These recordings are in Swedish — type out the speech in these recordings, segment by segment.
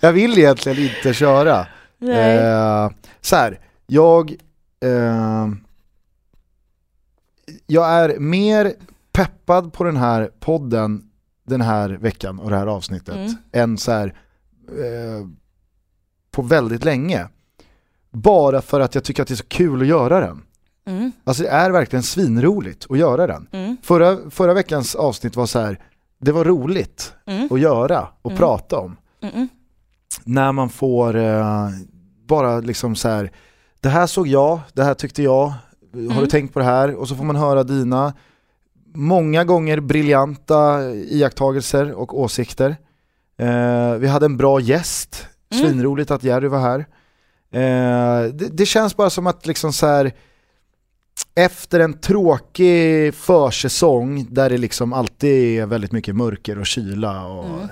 jag vill egentligen inte köra. Eh, så här, jag, eh, jag är mer peppad på den här podden den här veckan och det här avsnittet mm. än så här, eh, på väldigt länge. Bara för att jag tycker att det är så kul att göra den. Mm. Alltså det är verkligen svinroligt att göra den. Mm. Förra, förra veckans avsnitt var så här, det var roligt mm. att göra och mm. prata om. Mm. När man får eh, bara liksom så här, det här såg jag, det här tyckte jag, har du mm. tänkt på det här? Och så får man höra dina många gånger briljanta iakttagelser och åsikter. Eh, vi hade en bra gäst, svinroligt att Jerry var här. Eh, det, det, känns bara som att liksom så här, efter en tråkig försäsong där det liksom alltid är väldigt mycket mörker och kyla och mm.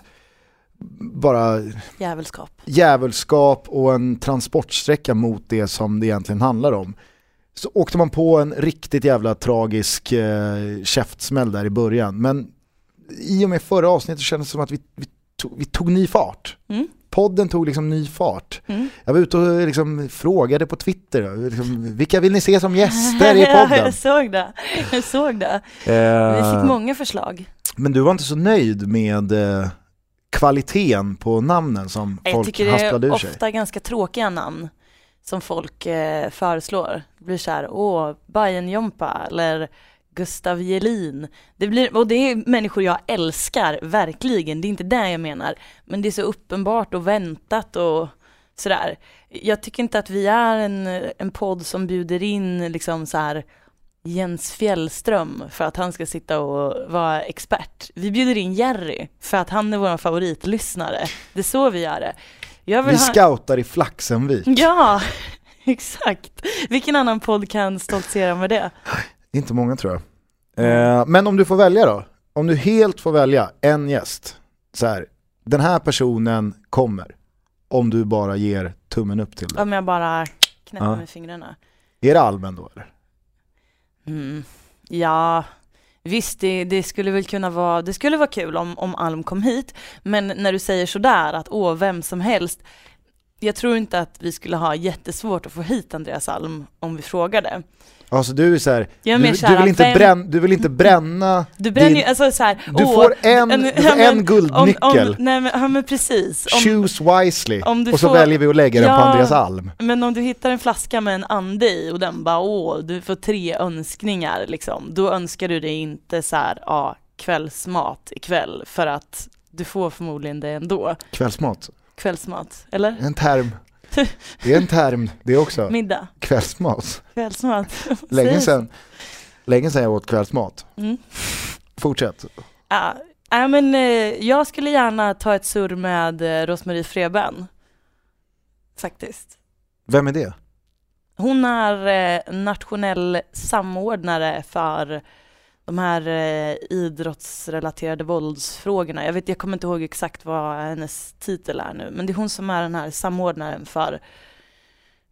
bara Djävulskap. djävulskap och en transportsträcka mot det som det egentligen handlar om. Så åkte man på en riktigt jävla tragisk eh, käftsmäll där i början. Men i och med förra avsnittet kändes det som att vi, vi, tog, vi tog ny fart. Mm podden tog liksom ny fart. Mm. Jag var ute och liksom frågade på Twitter, liksom, vilka vill ni se som gäster i podden? jag såg det, jag såg det. Uh, Vi fick många förslag. Men du var inte så nöjd med uh, kvaliteten på namnen som jag folk hasplade ur sig? Jag tycker det är ofta ganska tråkiga namn som folk uh, föreslår. Det blir så här, åh, Bajen Jompa eller Gustav Jelin. Det blir, och det är människor jag älskar, verkligen. Det är inte det jag menar. Men det är så uppenbart och väntat och sådär. Jag tycker inte att vi är en, en podd som bjuder in liksom så här Jens Fjällström för att han ska sitta och vara expert. Vi bjuder in Jerry för att han är vår favoritlyssnare. Det är så vi gör det. vi ha... scoutar i Flaxenvik. Ja, exakt. Vilken annan podd kan stoltsera med det? Inte många tror jag. Eh, men om du får välja då? Om du helt får välja en gäst, så här, den här personen kommer, om du bara ger tummen upp till det. Om jag bara knäpper ja. med fingrarna. Är det Almen då eller? Mm. Ja, visst det, det, skulle väl kunna vara, det skulle vara kul om, om Alm kom hit, men när du säger sådär att åh, vem som helst, jag tror inte att vi skulle ha jättesvårt att få hit Andreas Alm om vi frågade. Alltså du är såhär, du, du, vill inte bränna, du vill inte bränna Du bränner din, ju, alltså så här, Du åh, får en, en, du får en guldnyckel, om, om, nej, men, ja, men precis. Om, Choose wisely, och så får, väljer vi att lägga ja, den på Andreas Alm Men om du hittar en flaska med en ande i och den bara åh, du får tre önskningar liksom Då önskar du dig inte så här, ja, kvällsmat ikväll för att du får förmodligen det ändå Kvällsmat? Kvällsmat, eller? En term det är en term det också. Middag. Kvällsmat. Kvällsmat. länge, sedan, länge sedan jag åt kvällsmat. Mm. Fortsätt. Ja, äh, men, eh, jag skulle gärna ta ett surr med eh, Rosmarie Freben. Faktiskt. Vem är det? Hon är eh, nationell samordnare för de här eh, idrottsrelaterade våldsfrågorna. Jag, vet, jag kommer inte ihåg exakt vad hennes titel är nu, men det är hon som är den här samordnaren för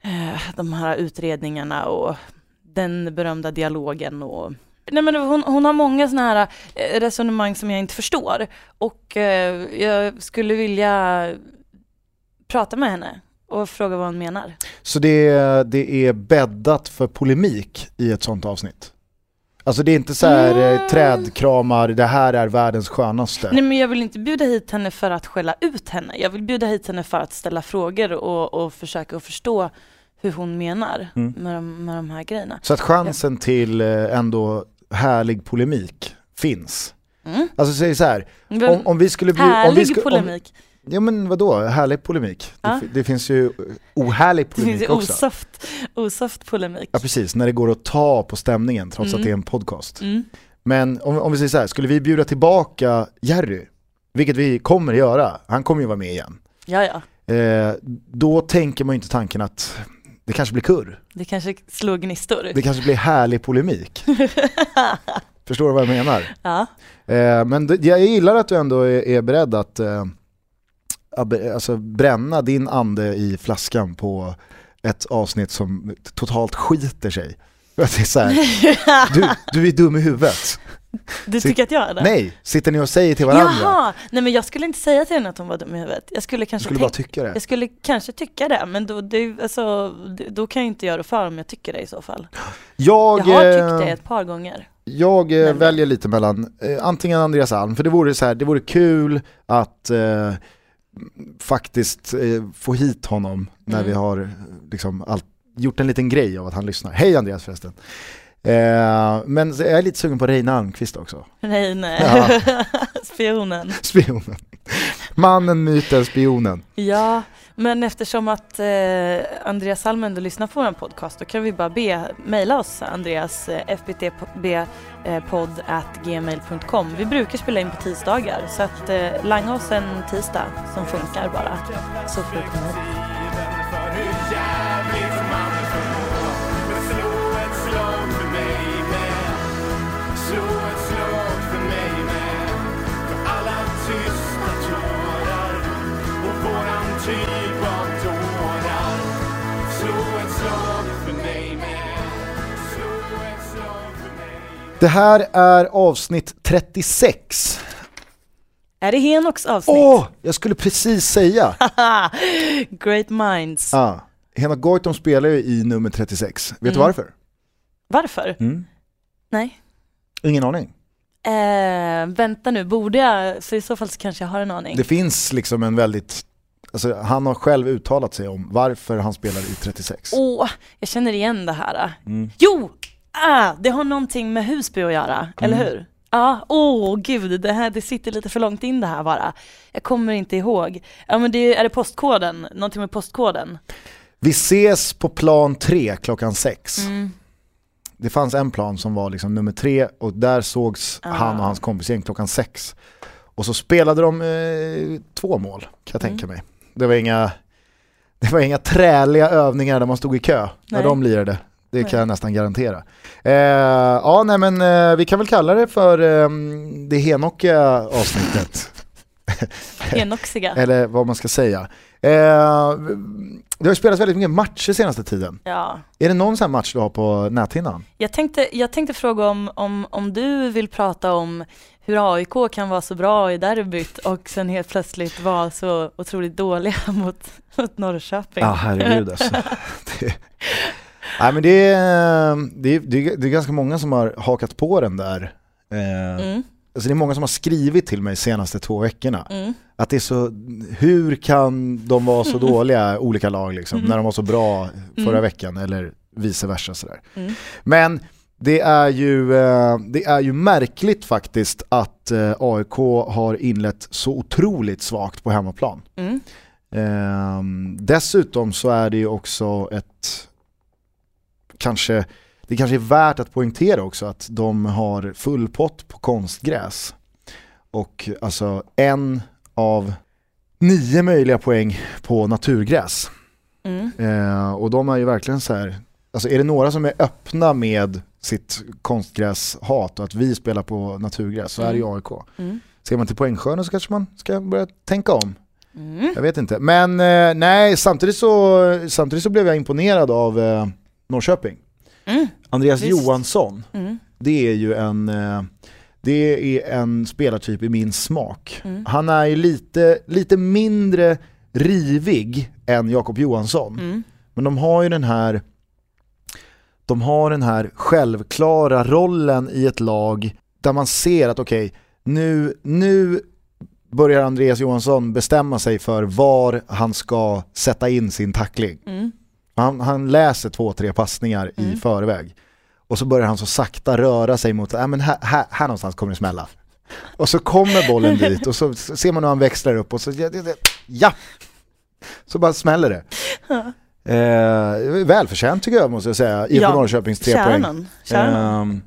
eh, de här utredningarna och den berömda dialogen och Nej, men hon, hon har många sådana här eh, resonemang som jag inte förstår och eh, jag skulle vilja prata med henne och fråga vad hon menar. Så det, det är bäddat för polemik i ett sånt avsnitt? Alltså det är inte så här mm. trädkramar, det här är världens skönaste. Nej men jag vill inte bjuda hit henne för att skälla ut henne. Jag vill bjuda hit henne för att ställa frågor och, och försöka förstå hur hon menar mm. med, de, med de här grejerna. Så att chansen ja. till eh, ändå härlig polemik finns. Mm. Alltså säg så här, om, om vi skulle bli... Härlig om vi skulle, polemik? Om, Ja men vadå, härlig polemik. Ja. Det, det, finns ju ohärlig polemik det finns ju osoft, osoft polemik. Ja precis, när det går att ta på stämningen trots mm. att det är en podcast. Mm. Men om, om vi säger så här, skulle vi bjuda tillbaka Jerry, vilket vi kommer göra, han kommer ju vara med igen. Ja, ja. Eh, då tänker man ju inte tanken att det kanske blir kurr. Det kanske slår gnistor. Det kanske blir härlig polemik. Förstår du vad jag menar? Ja. Eh, men jag gillar att du ändå är, är beredd att eh, alltså, bränna din ande i flaskan på ett avsnitt som totalt skiter sig. Det är så här, du, du är dum i huvudet. Du tycker att jag är det? Nej, sitter ni och säger till varandra? Jaha! Nej men jag skulle inte säga till henne att hon var dum i huvudet. Jag skulle Du kanske skulle tänka bara tycka det? Jag skulle kanske tycka det, men då, det, alltså, då kan jag inte göra för om jag tycker det i så fall. Jag, Jag har tyckt eh, det ett par gånger. Jag eh, Men- väljer lite mellan eh, antingen Andreas Alm, för det vore, så här, det vore kul att eh, faktiskt eh, få hit honom när Mm. vi har eh, liksom, allt, gjort en liten grej av att han lyssnar. Hej Andreas förresten. Eh, men jag är lite sugen på Reine Almqvist också, nej. Ja. Spionen. spionen. Mannen, myten, spionen. Ja, men eftersom att eh, Andreas Salm ändå lyssnar på vår podcast då kan vi bara be, mejla oss Andreas eh, fbtpodd eh, Vi brukar spela in på tisdagar så att eh, langa oss en tisdag som funkar bara så får du komma hit. Det här är avsnitt 36. Är det Henoks avsnitt? Åh, jag skulle precis säga. Great minds. Ja. Henok Goitom spelar ju i nummer 36. Vet du Mm. varför? Varför? Mm. Nej. Ingen aning. Eh, vänta nu, borde jag? Så i så fall så kanske jag har en aning. Det finns liksom en väldigt, alltså han har själv uttalat sig om varför han spelar i 36. Åh, jag känner igen det här. Mm. Jo! Ah, det har någonting med Husby att göra, eller Mm. hur? Ja, åh gud, det här det sitter lite för långt in det här bara. Jag kommer inte ihåg. Ja men det är det postkoden, någonting med postkoden? Vi ses på plan 3 klockan 6. Mm. Det fanns en plan som var liksom nummer 3 och där sågs Ah. han och hans kompisgäng klockan 6. Och så spelade de eh, två mål kan jag Mm. tänka mig. Det var inga det var inga träliga övningar där man stod i kö när Nej. de lirade. Det kan jag nästan garantera. Eh, ja, nej men eh, vi kan väl kalla det för eh, det henokiga avsnittet. Enoxiga. Eller vad man ska säga. Eh, det har ju spelats väldigt mycket matcher senaste tiden. Ja. Är det någon sån här match du har på näthinnan? Jag tänkte, jag tänkte fråga om, om, om du vill prata om hur AIK kan vara så bra i derbyt och sen helt plötsligt vara så otroligt dåliga mot, mot Norrköping. Ja, herregud alltså. det, nej, men det, är, det, är, det, är, ganska många som har hakat på den där. Eh, Mm, alltså det är många som har skrivit till mig senaste två veckorna. mm. Att det är så, hur kan de vara så dåliga, olika lag liksom, Mm. när de var så bra förra Mm. veckan eller vice versa sådär. Mm. Men det är, ju, eh, det är ju märkligt faktiskt att eh, AIK har inlett så otroligt svagt på hemmaplan. Mm. Ehm, dessutom så är det ju också ett, kanske, det kanske är värt att poängtera också att de har full pott på konstgräs. Och alltså en av nio möjliga poäng på naturgräs. Mm. Eh, och de är ju verkligen så här, alltså är det några som är öppna med sitt konstgräshat och att vi spelar på naturgräs så är det ju AIK. Mm. Ser man till poängskörden så kanske man ska börja tänka om. Mm. Jag vet inte. Men eh, nej, samtidigt så, samtidigt så blev jag imponerad av eh, Norrköping. Mm. Andreas Visst. Johansson, Mm. det är ju en, eh, det är en spelartyp i min smak. Mm. Han är ju lite, lite mindre rivig än Jakob Johansson. Mm. Men de har ju den här de har den här självklara rollen i ett lag där man ser att okej, nu, nu börjar Andreas Johansson bestämma sig för var han ska sätta in sin tackling. Mm. Han, han läser två, tre passningar i Mm. förväg. Och så börjar han så sakta röra sig mot, äh, men här, här, här någonstans kommer det smälla. Och så kommer bollen dit och så ser man hur han växlar upp och så, ja, ja, ja. Så bara smäller det. Eh, välförtjänt tycker jag måste jag säga, IFK Ja, Norrköpings tre poäng. Ehm,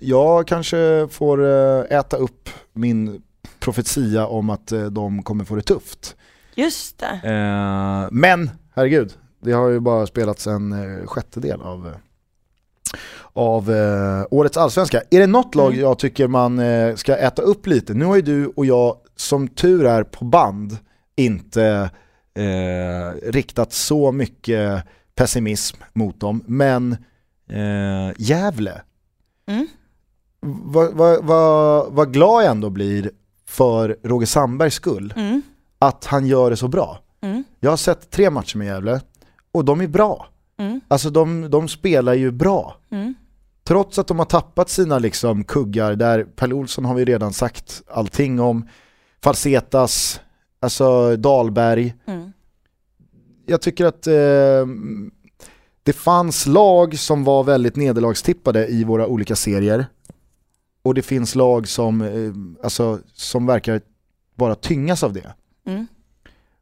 jag kanske får eh, äta upp min profetia om att eh, de kommer få det tufft. Just det. Eh, men, herregud, det har ju bara spelats en eh, sjättedel av, eh, av eh, årets allsvenska. Är det något lag Mm. jag tycker man eh, ska äta upp lite? Nu har ju du och jag, som tur är på band, inte eh, riktat så mycket pessimism mot dem, men eh, Gävle, Mm. vad, vad, vad, vad glad jag ändå blir för Roger Sandbergs skull, Mm. att han gör det så bra. Mm. Jag har sett tre matcher med Gävle, och de är bra. Mm. Alltså de, de spelar ju bra. Mm. Trots att de har tappat sina liksom kuggar där, Pelle Olsson har vi redan sagt allting om, Falsetas, alltså Dahlberg. Mm. Jag tycker att eh, det fanns lag som var väldigt nederlagstippade i våra olika serier. Och det finns lag som, eh, alltså, som verkar bara tyngas av det. Mm.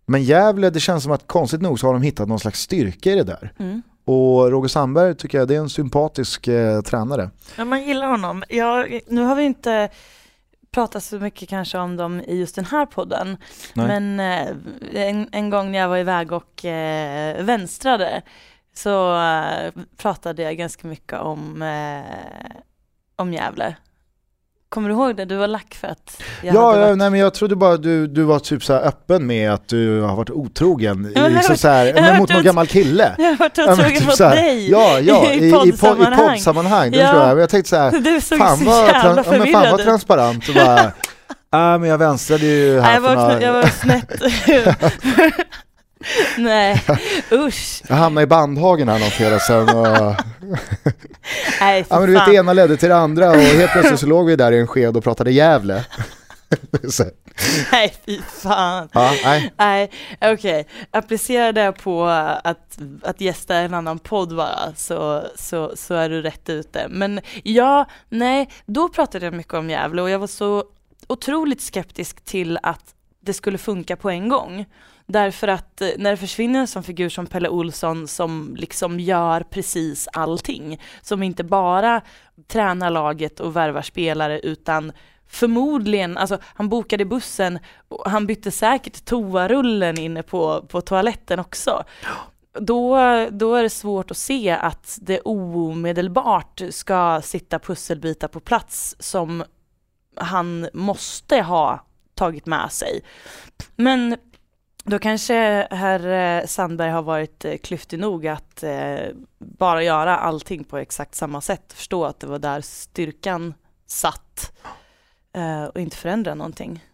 Men Gävle, det känns som att konstigt nog så har de hittat någon slags styrka i det där. Mm. Och Roger Sandberg tycker jag det är en sympatisk eh, tränare. Ja, man gillar honom. Jag, nu har vi inte pratat så mycket kanske om dem i just den här podden. Nej. Men eh, en, en gång när jag var iväg och eh, vänstrade så eh, pratade jag ganska mycket om, eh, om Gävle. Kommer du ihåg det? Du var lack för att jag Ja, hade ja varit... nej, men jag trodde bara du, du var typ så öppen med att du har varit otrogen Ja, i, jag så har- så här, men mot någon gammal kille. Jag har varit Ja, otrogen typ mot dig Ja, ja, i, i, i, pod, i poddsammanhang. poddsammanhang. Ja. förstår jag. Men jag tänkte så här, Du såg fan så vad, jävla ja, men fan ut. transparent och bara, äh, men jag vänstrade ju här jag, för var, några, jag var snett. Nej, usch. jag hamnade i bandhagen här någon fredag sen och, Nej, ja men du vet det ena ledde till det andra och helt plötsligt så låg vi där i en sked och pratade Gävle. Nej, fy fan. ja, nej. Nej, okej. Applicera det på att, att gästa en annan podd bara, så, så, så är du rätt ute. Men ja, nej, då pratade jag mycket om Gävle och jag var så otroligt skeptisk till att det skulle funka på en gång. Därför att eh, när det försvinner en sån figur som Pelle Olsson som liksom gör precis allting, som inte bara tränar laget och värvar spelare utan förmodligen, alltså han bokade bussen och han bytte säkert toarullen inne på, på toaletten också. Då, då är det svårt att se att det omedelbart ska sitta pusselbitar på plats som han måste ha tagit med sig. Men då kanske herr eh, Sandberg har varit eh, klyftig nog att eh, bara göra allting på exakt samma sätt, förstå att det var där styrkan satt och inte förändra någonting.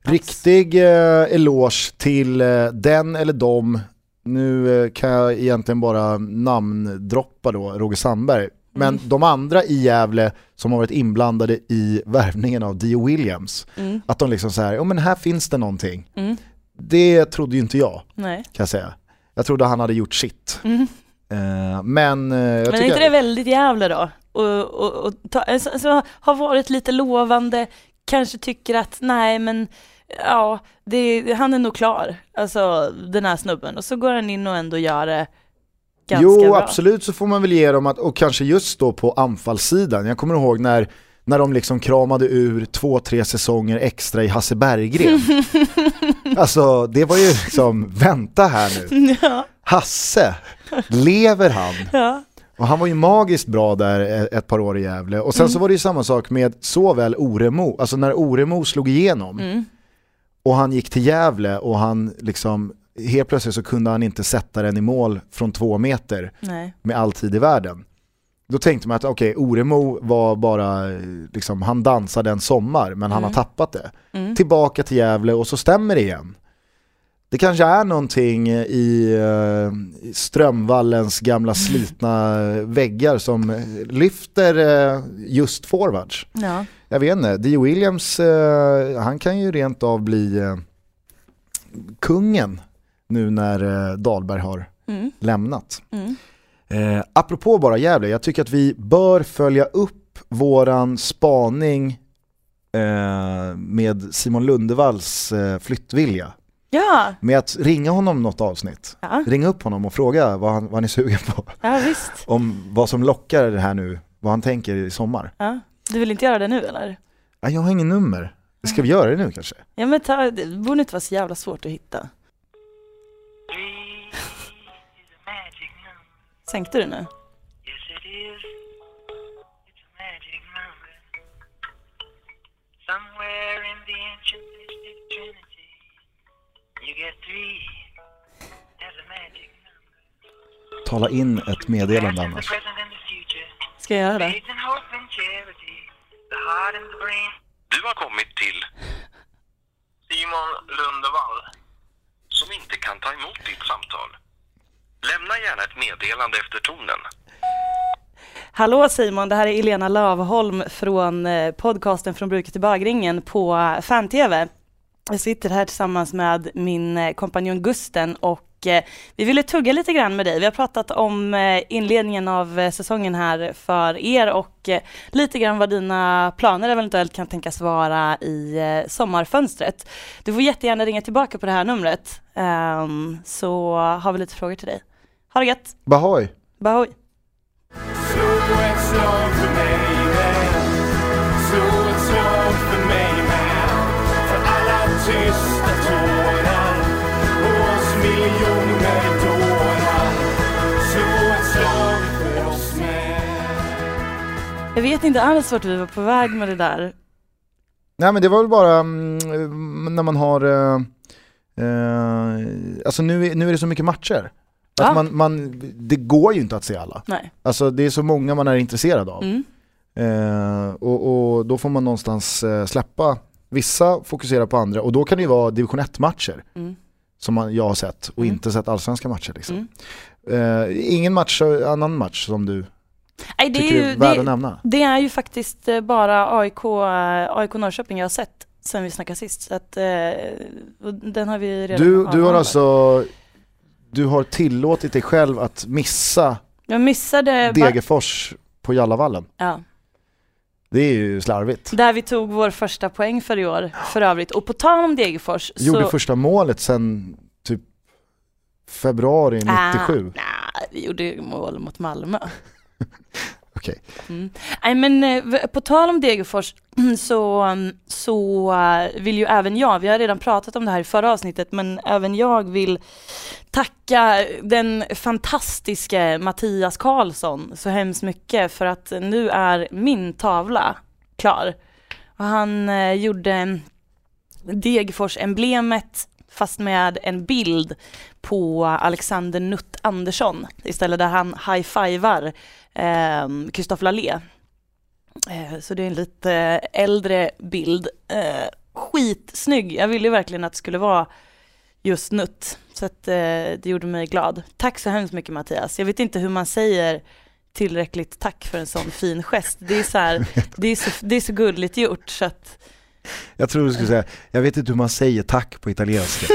Riktig eh, eloge till den eller dem, nu kan jag egentligen bara namndroppa då Roger Sandberg, men Mm. de andra i Gävle som har varit inblandade i värvningen av Dio Williams, Mm, att de liksom säger, ja men här finns det någonting. mm, Det trodde ju inte jag, nej. kan jag säga. Jag trodde han hade gjort sitt. Eh, men eh, jag Men är inte det väldigt jävla då? Och, och, och ta, alltså, alltså, har varit lite lovande, kanske tycker att nej men ja, det, han är nog klar, alltså den här snubben. Och så går han in och ändå gör det ganska Jo, bra. absolut så får man väl ge dem att, och kanske just då på anfallssidan. Jag kommer ihåg när, när de liksom kramade ur två, tre säsonger extra i Hasse Berggren. alltså det var ju liksom, vänta här nu. ja, Hasse, lever han? ja. Och han var ju magiskt bra där e- ett par år i Gävle. Och sen så var det ju samma sak med såväl Oremo, alltså när Oremo slog igenom Mm. och han gick till Gävle och han liksom, helt plötsligt så kunde han inte sätta den i mål från två meter Nej. med all tid i världen. Då tänkte man att okej, Oremo var bara, liksom, han dansade en sommar men han har Mm. tappat det. Mm. Tillbaka till Gävle och så stämmer det igen. Det kanske är någonting i, eh, Strömvallens gamla slitna väggar som lyfter eh, just forwards. Ja. Jag vet inte, Dio Williams, eh, han kan ju rent av bli kungen nu när eh, Dahlberg har Mm. lämnat. Mm. Eh, apropå bara Gävle, jag tycker att vi bör följa upp våran spaning eh, med Simon Lundevalls eh, flyttvilja. Ja, Med att ringa honom något avsnitt. ja, Ringa upp honom och fråga vad han, vad han är sugen på. ja visst. Om vad som lockar det här nu, vad han tänker i sommar. Du vill inte göra det nu eller? Ja, jag har ingen nummer. Ska vi göra det nu kanske? Ja men ta, det borde inte vara så jävla svårt att hitta. Sänkte du nu? Yes, it is. It's a magic number. Somewhere in the ancient mystic trinity, you get three. That's a magic number. Tala in ett meddelande annars. present and the future. Ska jag göra det? Du har kommit till Simon Lundevall som inte kan ta emot ditt samtal. Lämna gärna ett meddelande efter tonen. Hallå Simon, det här är Elena Lövholm från eh, podcasten Från bruket till bagringen på Fan-TV. Jag sitter här tillsammans med min eh, kompanjon Gusten och eh, vi ville tugga lite grann med dig. Vi har pratat om eh, inledningen av eh, säsongen här för er och lite grann vad dina planer eventuellt kan tänkas vara i sommarfönstret. Du får jättegärna ringa tillbaka på det här numret ehm, så har vi lite frågor till dig. Ha det gött, Bahoy! Bahoy! Slå Jag vet inte alls vart vi var på väg med det där. Nej men det var väl bara mm, när man har, eh, eh, alltså nu, är- nu är det så mycket matcher. Att Ja. man, man, det går ju inte att se alla. Nej. Alltså det är så många man är intresserad av. Mm. Eh, och, och då får man någonstans eh, släppa, vissa fokuserar på andra och då kan det ju vara division 1-matcher Mm. som man, jag har sett och Mm. inte sett allsvenska matcher. Liksom. Mm. Eh, ingen match, annan match som du Nej, det, är tycker ju, är att det, nämna? det är ju faktiskt eh, bara AIK, eh, AIK Norrköping jag har sett sen vi snackade sist. Så att, eh, den har vi redan Du, du har alltså, du har tillåtit dig själv att missa Jag missade... Degerfors på Jallavallen. Ja, Det är ju slarvigt. där vi tog vår första poäng för i år, för övrigt. Och på tal om Degerfors Gjorde så... första målet sen typ februari 97. Ah, nej, vi gjorde mål mot Malmö. Okej. Mm. Nej men eh, på tal om Degerfors så, mm, så eh, vill ju även jag, vi har redan pratat om det här i förra avsnittet, men även jag vill tacka den fantastiske Mattias Karlsson så hemskt mycket för att nu är min tavla klar. Och han eh, gjorde Degerfors-emblemet fast med en bild på Alexander Nutt Andersson istället där han high-fivar Kristoffer Lalé. Eh, så det är en lite äldre bild. Eh, skitsnygg, jag ville ju verkligen att det skulle vara just Nutt. Så att eh, det gjorde mig glad. Tack så hemskt mycket Mattias. Jag vet inte hur man säger tillräckligt tack för en sån fin gest. Det är så, här, det är så, det är så gulligt gjort så att Jag tror du skulle säga, jag vet inte hur man säger tack på italienska.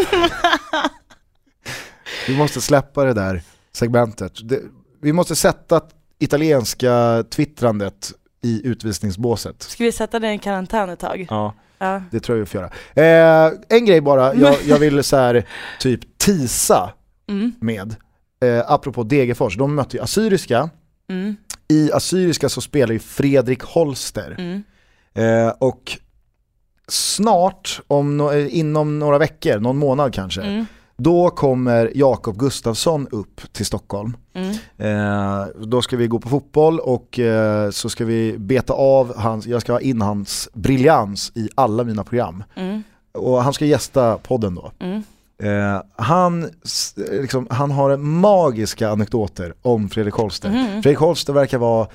vi måste släppa det där segmentet. Det, vi måste sätta italienska twittrandet i utvisningsbåset. Ska vi sätta det i karantän ett tag? Ja. Ja. Det tror jag vi får göra. Eh, en grej bara, jag, jag vill så här, typ tisa Mm, med, eh, apropå Degerfors, de mötte ju Assyriska, mm, i Assyriska så spelar ju Fredrik Holster. mm. Eh, och snart, om no eh, inom några veckor, någon månad kanske, Mm, då kommer Jakob Gustafsson upp till Stockholm. mm, Eh, då ska vi gå på fotboll och eh, så ska vi beta av hans, jag ska ha in hans briljans i alla mina program. mm, Och han ska gästa podden då. mm. Eh, han, s- liksom, han har magiska anekdoter om Fredrik Holster. Mhm. Fredrik Holster verkar vara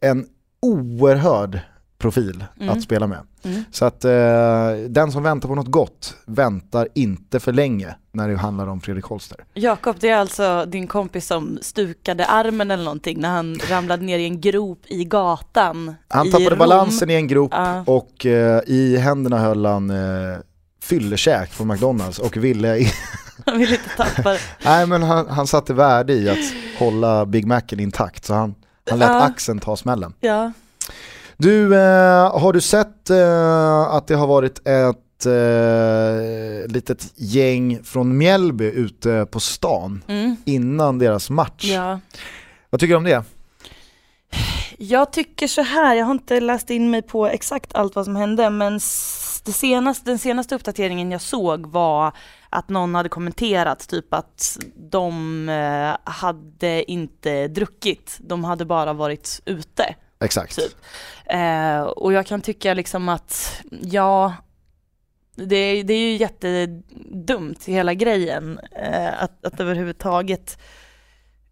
en oerhörd profil Mm. att spela med. Mm. Så att eh, den som väntar på något gott väntar inte för länge när det handlar om Fredrik Holster. Jakob, det är alltså din kompis som stukade armen eller någonting när han ramlade ner i en grop i gatan Han i tappade Rom. balansen i en grop Ja. och eh, i händerna höll han eh, fyllekäk från McDonalds och ville, Han vill inte tappa det. nej men han, han satte värde i att hålla Big Macen intakt så han, han lät Ja. axeln ta smällen. Ja. Du, eh, har du sett eh, att det har varit ett eh, litet gäng från Mjällby ute på stan Mm. innan deras match? ja. Vad tycker du om det? Jag tycker så här, jag har inte läst in mig på exakt allt vad som hände men senaste, den senaste uppdateringen jag såg var att någon hade kommenterat typ att de eh, hade inte druckit, de hade bara varit ute. Exakt. Typ. Eh, och jag kan tycka liksom att, ja, det, det är ju jättedumt hela grejen eh, att, att överhuvudtaget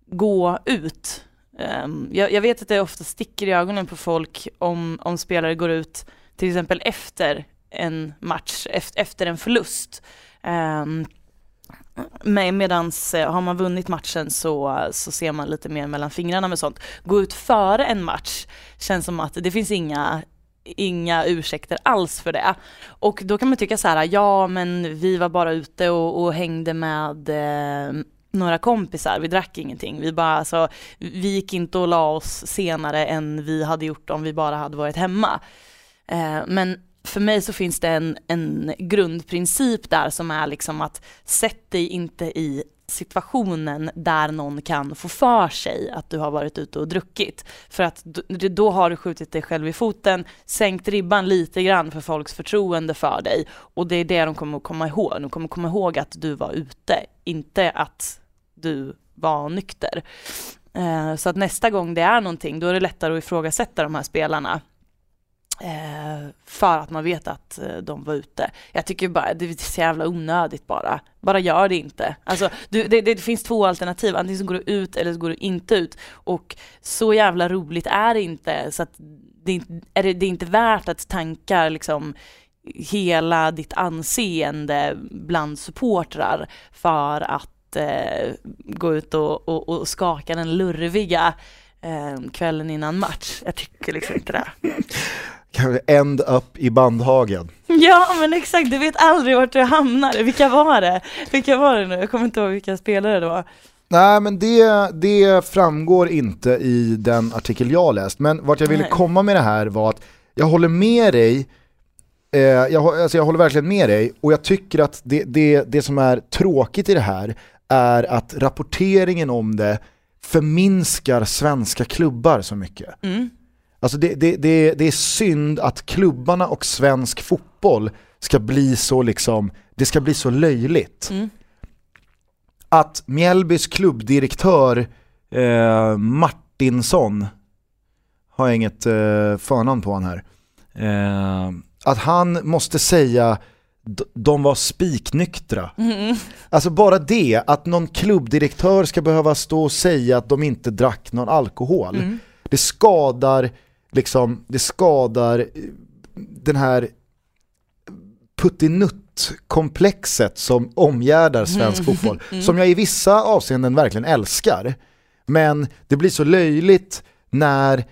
gå ut. Eh, jag, jag vet att det ofta sticker i ögonen på folk om, om spelare går ut till exempel efter en match, efter, efter en förlust. Ehm, Um, Medans eh, har man vunnit matchen så, så ser man lite mer mellan fingrarna med sånt. Gå ut före en match känns som att det finns inga inga ursäkter alls för det. Och då kan man tycka så här, ja men vi var bara ute och, och hängde med eh, några kompisar, vi drack ingenting. Vi, bara, alltså, vi gick inte och la oss senare än vi hade gjort om vi bara hade varit hemma. Eh, men för mig så finns det en, en grundprincip där som är liksom att sätt dig inte i situationen där någon kan få för sig att du har varit ute och druckit. För att då har du skjutit dig själv i foten, sänkt ribban lite grann för folks förtroende för dig och det är det de kommer att komma ihåg. De kommer att komma ihåg att du var ute, inte att du var nykter. Eh, så att nästa gång det är någonting, då är det lättare att ifrågasätta de här spelarna. Eh, för att man vet att eh, de var ute. Jag tycker bara det är så jävla onödigt bara. Bara gör det inte. Alltså, du, det, det finns två alternativ, antingen så går du ut eller så går du inte ut. Och så jävla roligt är det inte så att det, är inte- är det, det är inte värt att tanka liksom hela ditt anseende bland supportrar för att eh, gå ut och, och, och skaka den lurviga eh, kvällen innan match. Jag tycker liksom inte det. Kanske end up i bandhagen. Ja men exakt, du vet aldrig vart du hamnar. Vilka var det? Vilka var det nu? Jag kommer inte ihåg vilka spelare det var. Nej men det, det framgår inte i den artikel jag läst. Men vart jag ville Nej. komma med det här var att jag håller med dig, eh, jag, alltså jag håller verkligen med dig och jag tycker att det, det, det som är tråkigt i det här är att rapporteringen om det förminskar svenska klubbar så mycket. Mm. Alltså det, det, det, det är synd att klubbarna och svensk fotboll ska bli så liksom, det ska bli så löjligt. Mm. Att Mjällbys klubbdirektör eh, Martinsson, har jag inget eh, förnamn på han här, eh, att han måste säga de var spiknyktra. Mm. Alltså bara det, att någon klubbdirektör ska behöva stå och säga att de inte drack någon alkohol. Mm. Det skadar, liksom, det skadar eh, den här puttinutt-komplexet som omgärdar svensk fotboll. Som jag i vissa avseenden verkligen älskar. Men det blir så löjligt när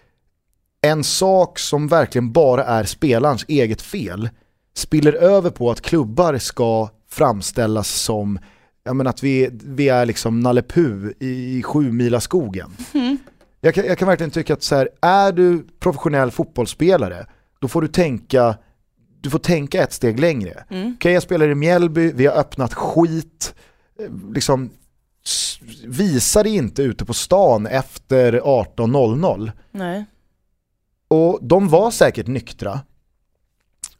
en sak som verkligen bara är spelarens eget fel spiller över på att klubbar ska framställas som ja, men att vi, vi är liksom Nalle Puh i, i sju mila skogen. Jag, kan, jag kan verkligen tycka att så här, är du professionell fotbollsspelare, då får du tänka du får tänka ett steg längre. Okej, jag spelar i Mjällby, vi har öppnat skit, eh, liksom visa det inte ute på stan efter 18.00. Nej. Och de var säkert nyktra.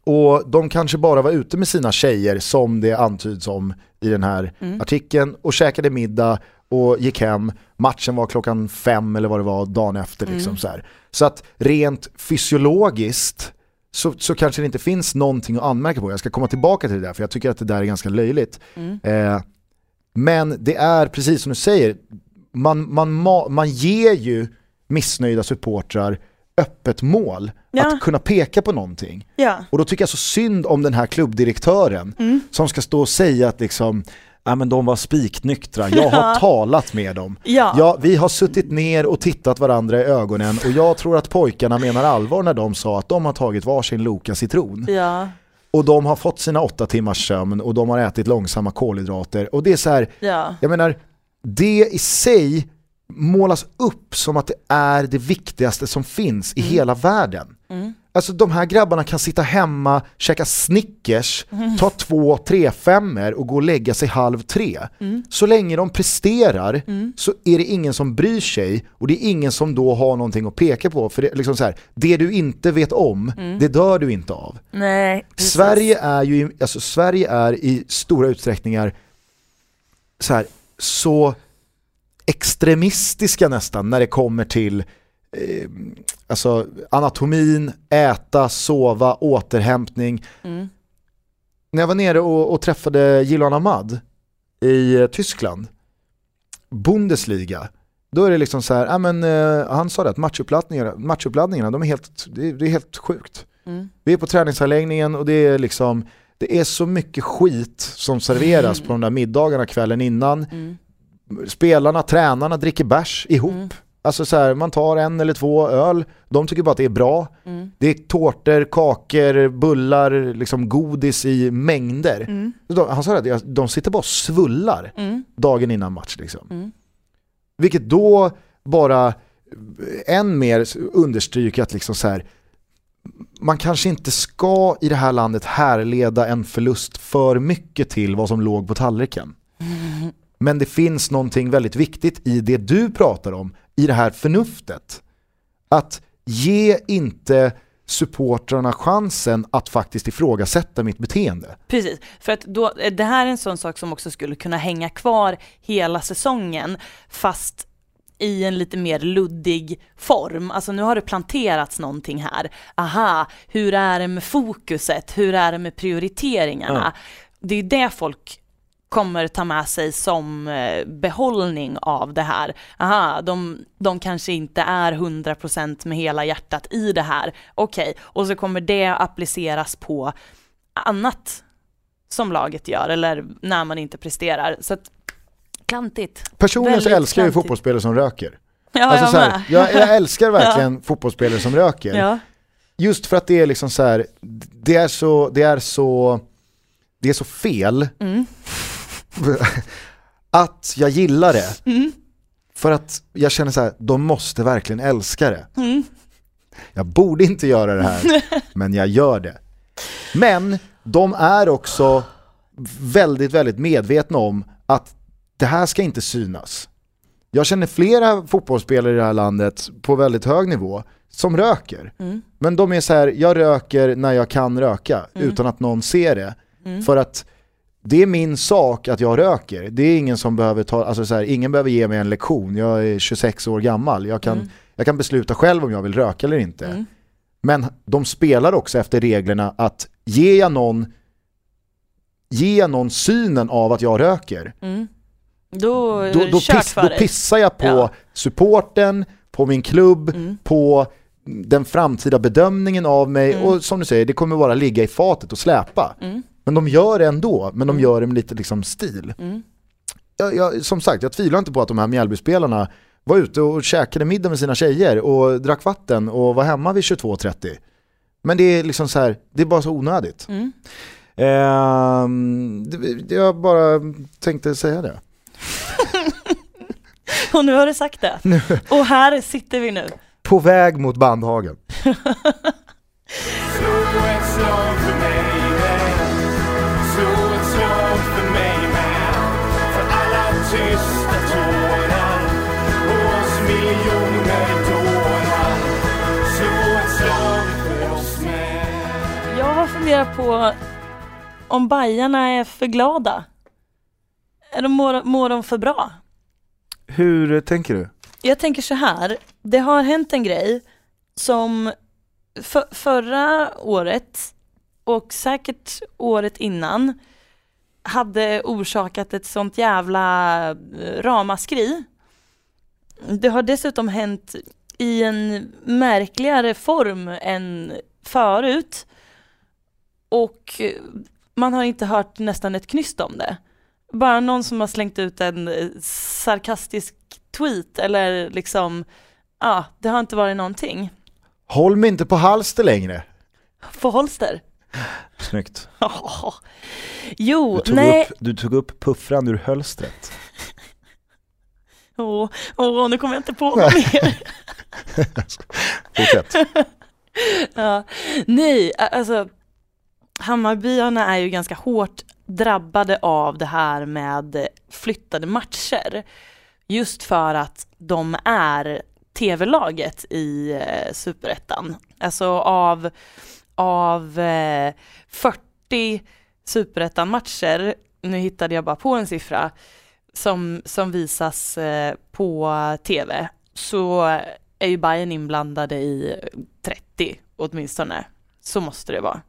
Och de kanske bara var ute med sina tjejer som det antyds om i den här artikeln och käkade middag och gick hem. Matchen var klockan fem eller vad det var dagen efter. Liksom så, här. så att rent fysiologiskt så, så kanske det inte finns någonting att anmärka på. Jag ska komma tillbaka till det där för jag tycker att det där är ganska löjligt. Eh, men det är precis som du säger, man, man, ma- man ger ju missnöjda supportrar öppet mål Ja. att kunna peka på någonting. Ja. Och då tycker jag så synd om den här klubbdirektören Mm. som ska stå och säga att liksom, ja men de var spiknyktra, jag har talat med dem. Ja. Ja, vi har suttit ner och tittat varandra i ögonen och jag tror att pojkarna menar allvar när de sa att de har tagit varsin Loka citron. Ja. Och de har fått sina åtta timmars sömn och de har ätit långsamma kolhydrater. Och det är så här, Ja. jag menar, det i sig målas upp som att det är det viktigaste som finns i hela världen. Alltså de här grabbarna kan sitta hemma, käka Snickers, ta två, tre femmer och gå och lägga sig halv tre. Så länge de presterar så är det ingen som bryr sig och det är ingen som då har någonting att peka på. För det, liksom så här, det du inte vet om, det dör du inte av. Nej. Sverige är ju alltså Sverige är i stora utsträckningar så, här, så extremistiska nästan när det kommer till eh, alltså anatomin, äta, sova, återhämtning. Mm. När jag var nere och, och träffade Jilan Ahmad i eh, Tyskland, Bundesliga, då är det liksom så här, ja, men, eh, han sa det att matchuppladdningarna, matchuppladdningarna de är helt, det, är- det är helt sjukt. Mm. Vi är på träningsanläggningen och det är liksom det är så mycket skit som serveras på de där middagarna kvällen innan. Mm. Spelarna, tränarna dricker bärs ihop. Alltså så här, man tar en eller två öl, de tycker bara att det är bra. Mm. Det är tårtor, kakor, bullar, liksom godis i mängder. Mm. De, han sa att de sitter bara och svullar Mm. dagen innan match. Liksom. Mm. Vilket då bara än mer understryker att liksom så här, man kanske inte ska i det här landet härleda en förlust för mycket till vad som låg på tallriken. Men det finns någonting väldigt viktigt i det du pratar om, i det här förnuftet. Att ge inte supportrarna chansen att faktiskt ifrågasätta mitt beteende. Precis, för att då, det här är en sån sak som också skulle kunna hänga kvar hela säsongen fast i en lite mer luddig form. Alltså nu har det planterats någonting här. Aha, hur är det med fokuset? Hur är det med prioriteringarna? Det är det folk kommer ta med sig som eh, behållning av det här. Aha, de, de kanske inte är 100% med hela hjärtat i det här. Okej, och så kommer det appliceras på annat som laget gör eller när man inte presterar. Så att, klantigt. Personligen så älskar jag ju klantigt. fotbollsspelare som röker. Ja, Alltså jag så här, jag, jag älskar verkligen fotbollsspelare som röker. Ja. Just för att det är liksom så här, det är så, det är så, det är så fel Mm. att jag gillar det. Mm. För att jag känner så här, de måste verkligen älska det. Mm. Jag borde inte göra det här, men jag gör det. Men de är också väldigt, väldigt medvetna om att det här ska inte synas. Jag känner flera fotbollsspelare i det här landet på väldigt hög nivå som röker. Mm. Men de är så här, jag röker när jag kan röka Mm. utan att någon ser det. Mm. För att det är min sak att jag röker. Det är ingen som behöver ta, alltså så här, ingen behöver ge mig en lektion. Jag är 26 år gammal. Jag kan, Mm. jag kan besluta själv om jag vill röka eller inte. Mm. Men de spelar också efter reglerna att ger jag någon, ger jag någon synen av att jag röker, Mm. Då då, då, piss, då pissar jag på Ja. supporten, på min klubb, Mm. på den framtida bedömningen av mig Mm. och som du säger, det kommer bara ligga i fatet och släpa. Men de gör det ändå, men de Mm. gör det med lite liksom stil. Mm. Jag, jag, som sagt, jag tvivlar inte på att de här Mjällbyspelarna var ute och käkade middag med sina tjejer och drack vatten och var hemma vid 22.30. Men det är liksom så här, det är bara så onödigt. Mm. Det- jag bara tänkte säga det. Och nu har du sagt det. Och här sitter vi nu. På väg mot Bandhagen. funderat på om Bajarna är för glada. Är de, mår, mår de för bra? Hur tänker du? Jag tänker så här, det har hänt en grej som för, förra året och säkert året innan hade orsakat ett sånt jävla eh, ramaskri. Det har dessutom hänt i en märkligare form än förut och eh, man har inte hört nästan ett knyst om det. Bara någon som har slängt ut en eh, sarkastisk tweet eller liksom, ja, det har inte varit någonting. Håll mig inte på halster längre. På Holster? Snyggt. Jo, Du tog, nej, upp, du tog upp puffran ur hölstret. åh, åh, nu kommer jag inte på något mer. Fortsätt. ja. Nej, alltså Hammarbyarna är ju ganska hårt drabbade av det här med flyttade matcher. Just för att de är tv-laget i eh, superettan. Alltså av, av eh, 40 superettan-matcher, nu hittade jag bara på en siffra, som, som visas eh, på tv, så är ju Bayern inblandade i 30 åtminstone. Så måste det vara.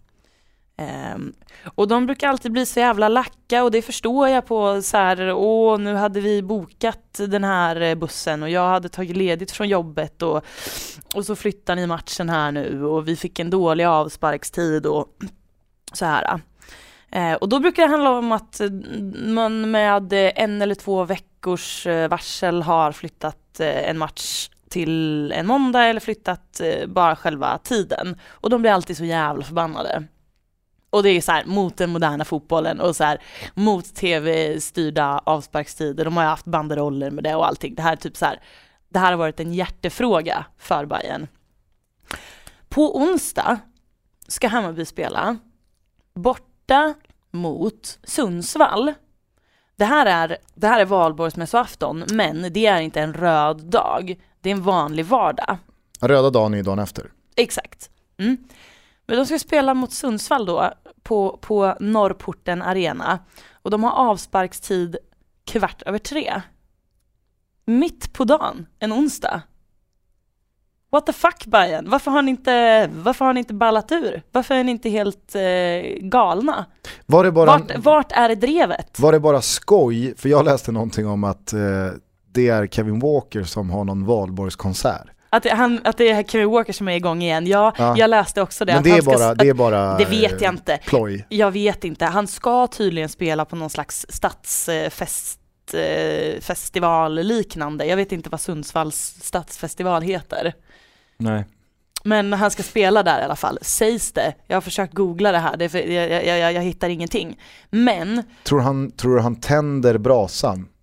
Ehm, och de brukar alltid bli så jävla lacka och det förstår jag på så här, åh nu hade vi bokat den här eh, bussen och jag hade tagit ledigt från jobbet och, och så flyttar ni matchen här nu och vi fick en dålig avsparkstid och så här. Ehm, och då brukar det handla om att eh, man med eh, en eller två veckors varsel har flyttat en match till en måndag eller flyttat bara själva tiden. Och de blir alltid så jävla förbannade. Och det är så här mot den moderna fotbollen och så här mot tv-styrda avsparkstider. De har ju haft banderoller med det och allting. Det här är typ så här, det här har varit en hjärtefråga för Bayern. På onsdag ska Hammarby spela borta mot Sundsvall. Det här är, det här är valborgsmässoafton, men det är inte en röd dag. Det är en vanlig vardag. Röda dagen är ju dagen efter. Exakt. Mm. Men de ska spela mot Sundsvall då på, på Norrporten Arena och de har avsparkstid kvart över tre. Mitt på dagen, en onsdag. What the fuck Bayern? Varför har ni inte, varför har ni inte ballat ur? Varför är ni inte helt eh, galna? Var det, bara, Vart, vart är det drevet? var det bara skoj? För jag läste någonting om att eh, det är Kevin Walker som har någon valborgskonsert. Att det, han, att det är Kevin Walker som är igång igen. Ja, Ja. jag läste också det. Men att det är ska- bara, det är bara det vet jag eh, inte. ploj. Jag vet inte. Han ska tydligen spela på någon slags stadsfest eh, festival liknande. Jag vet inte vad Sundsvalls stadsfestival heter. Nej. Men han ska spela där i alla fall, sägs det. Jag har försökt googla det här, det för, jag, jag, jag, jag hittar ingenting. Men, Tror, han, tror du han tänder brasan?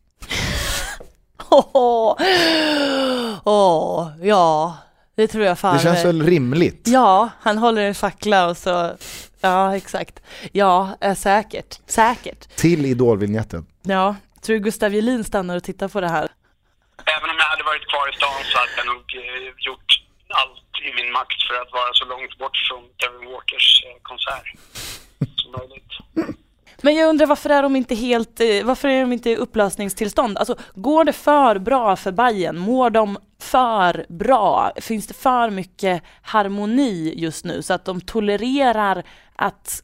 åh, ja, det tror jag fan. Det känns väl rimligt? Ja, han håller en fackla och så, ja exakt. Ja, eh, säkert, säkert. Till idolvinjetten. Ja, tror du Gustav Jelin stannar och tittar på det här? Även om jag hade varit kvar i stan så hade jag nog eh, gjort allt i min makt för att vara så långt bort från Kevin Walkers eh, konsert som möjligt. Men jag undrar varför är de inte helt, eh, varför är de inte i upplösningstillstånd? Alltså går det för bra för Bayern? Mår de för bra? Finns det för mycket harmoni just nu så att de tolererar att,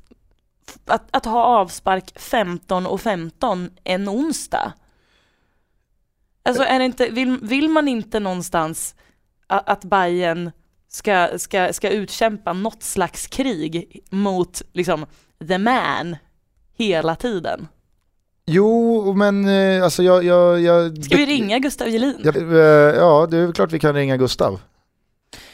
att, att ha avspark 15 och 15 en onsdag? Alltså är det inte, vill, vill man inte någonstans att Bayern ska, ska, ska utkämpa något slags krig mot liksom the man hela tiden. Jo, men eh, alltså jag... jag, jag Ska vi ringa Gustav Jelin? Jag, eh, ja, det är klart vi kan ringa Gustav.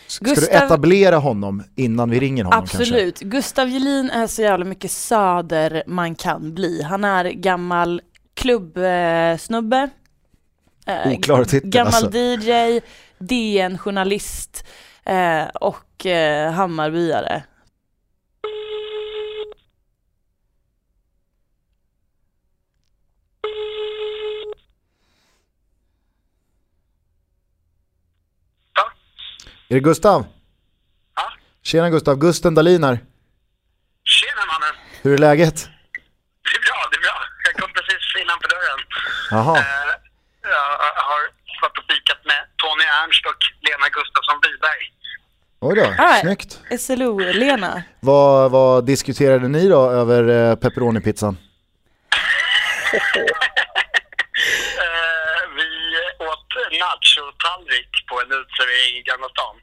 Ska du Gustav- etablera honom innan vi ringer honom kanske? Absolut. Gustav Jelin är så jävla mycket söder man kan bli. Han är gammal klubbsnubbe. Eh, Oklar titel, Gammal alltså. DJ, DN-journalist eh, och eh, Hammarbyare. Är det Gustav? Ja. Tjena Gustav, Gusten Dahlin här. tjena mannen! Hur är läget? Det är bra, det är bra. Jag kom precis innanför dörren. Jaha, Eh, jag har varit och fikat med Tony Ernst och Lena Gustafsson Wiberg. oj då, Ah, snyggt. SLO-Lena. Vad, vad diskuterade ni då över eh, pepperoni-pizzan? på en uteservering i Gamla stan.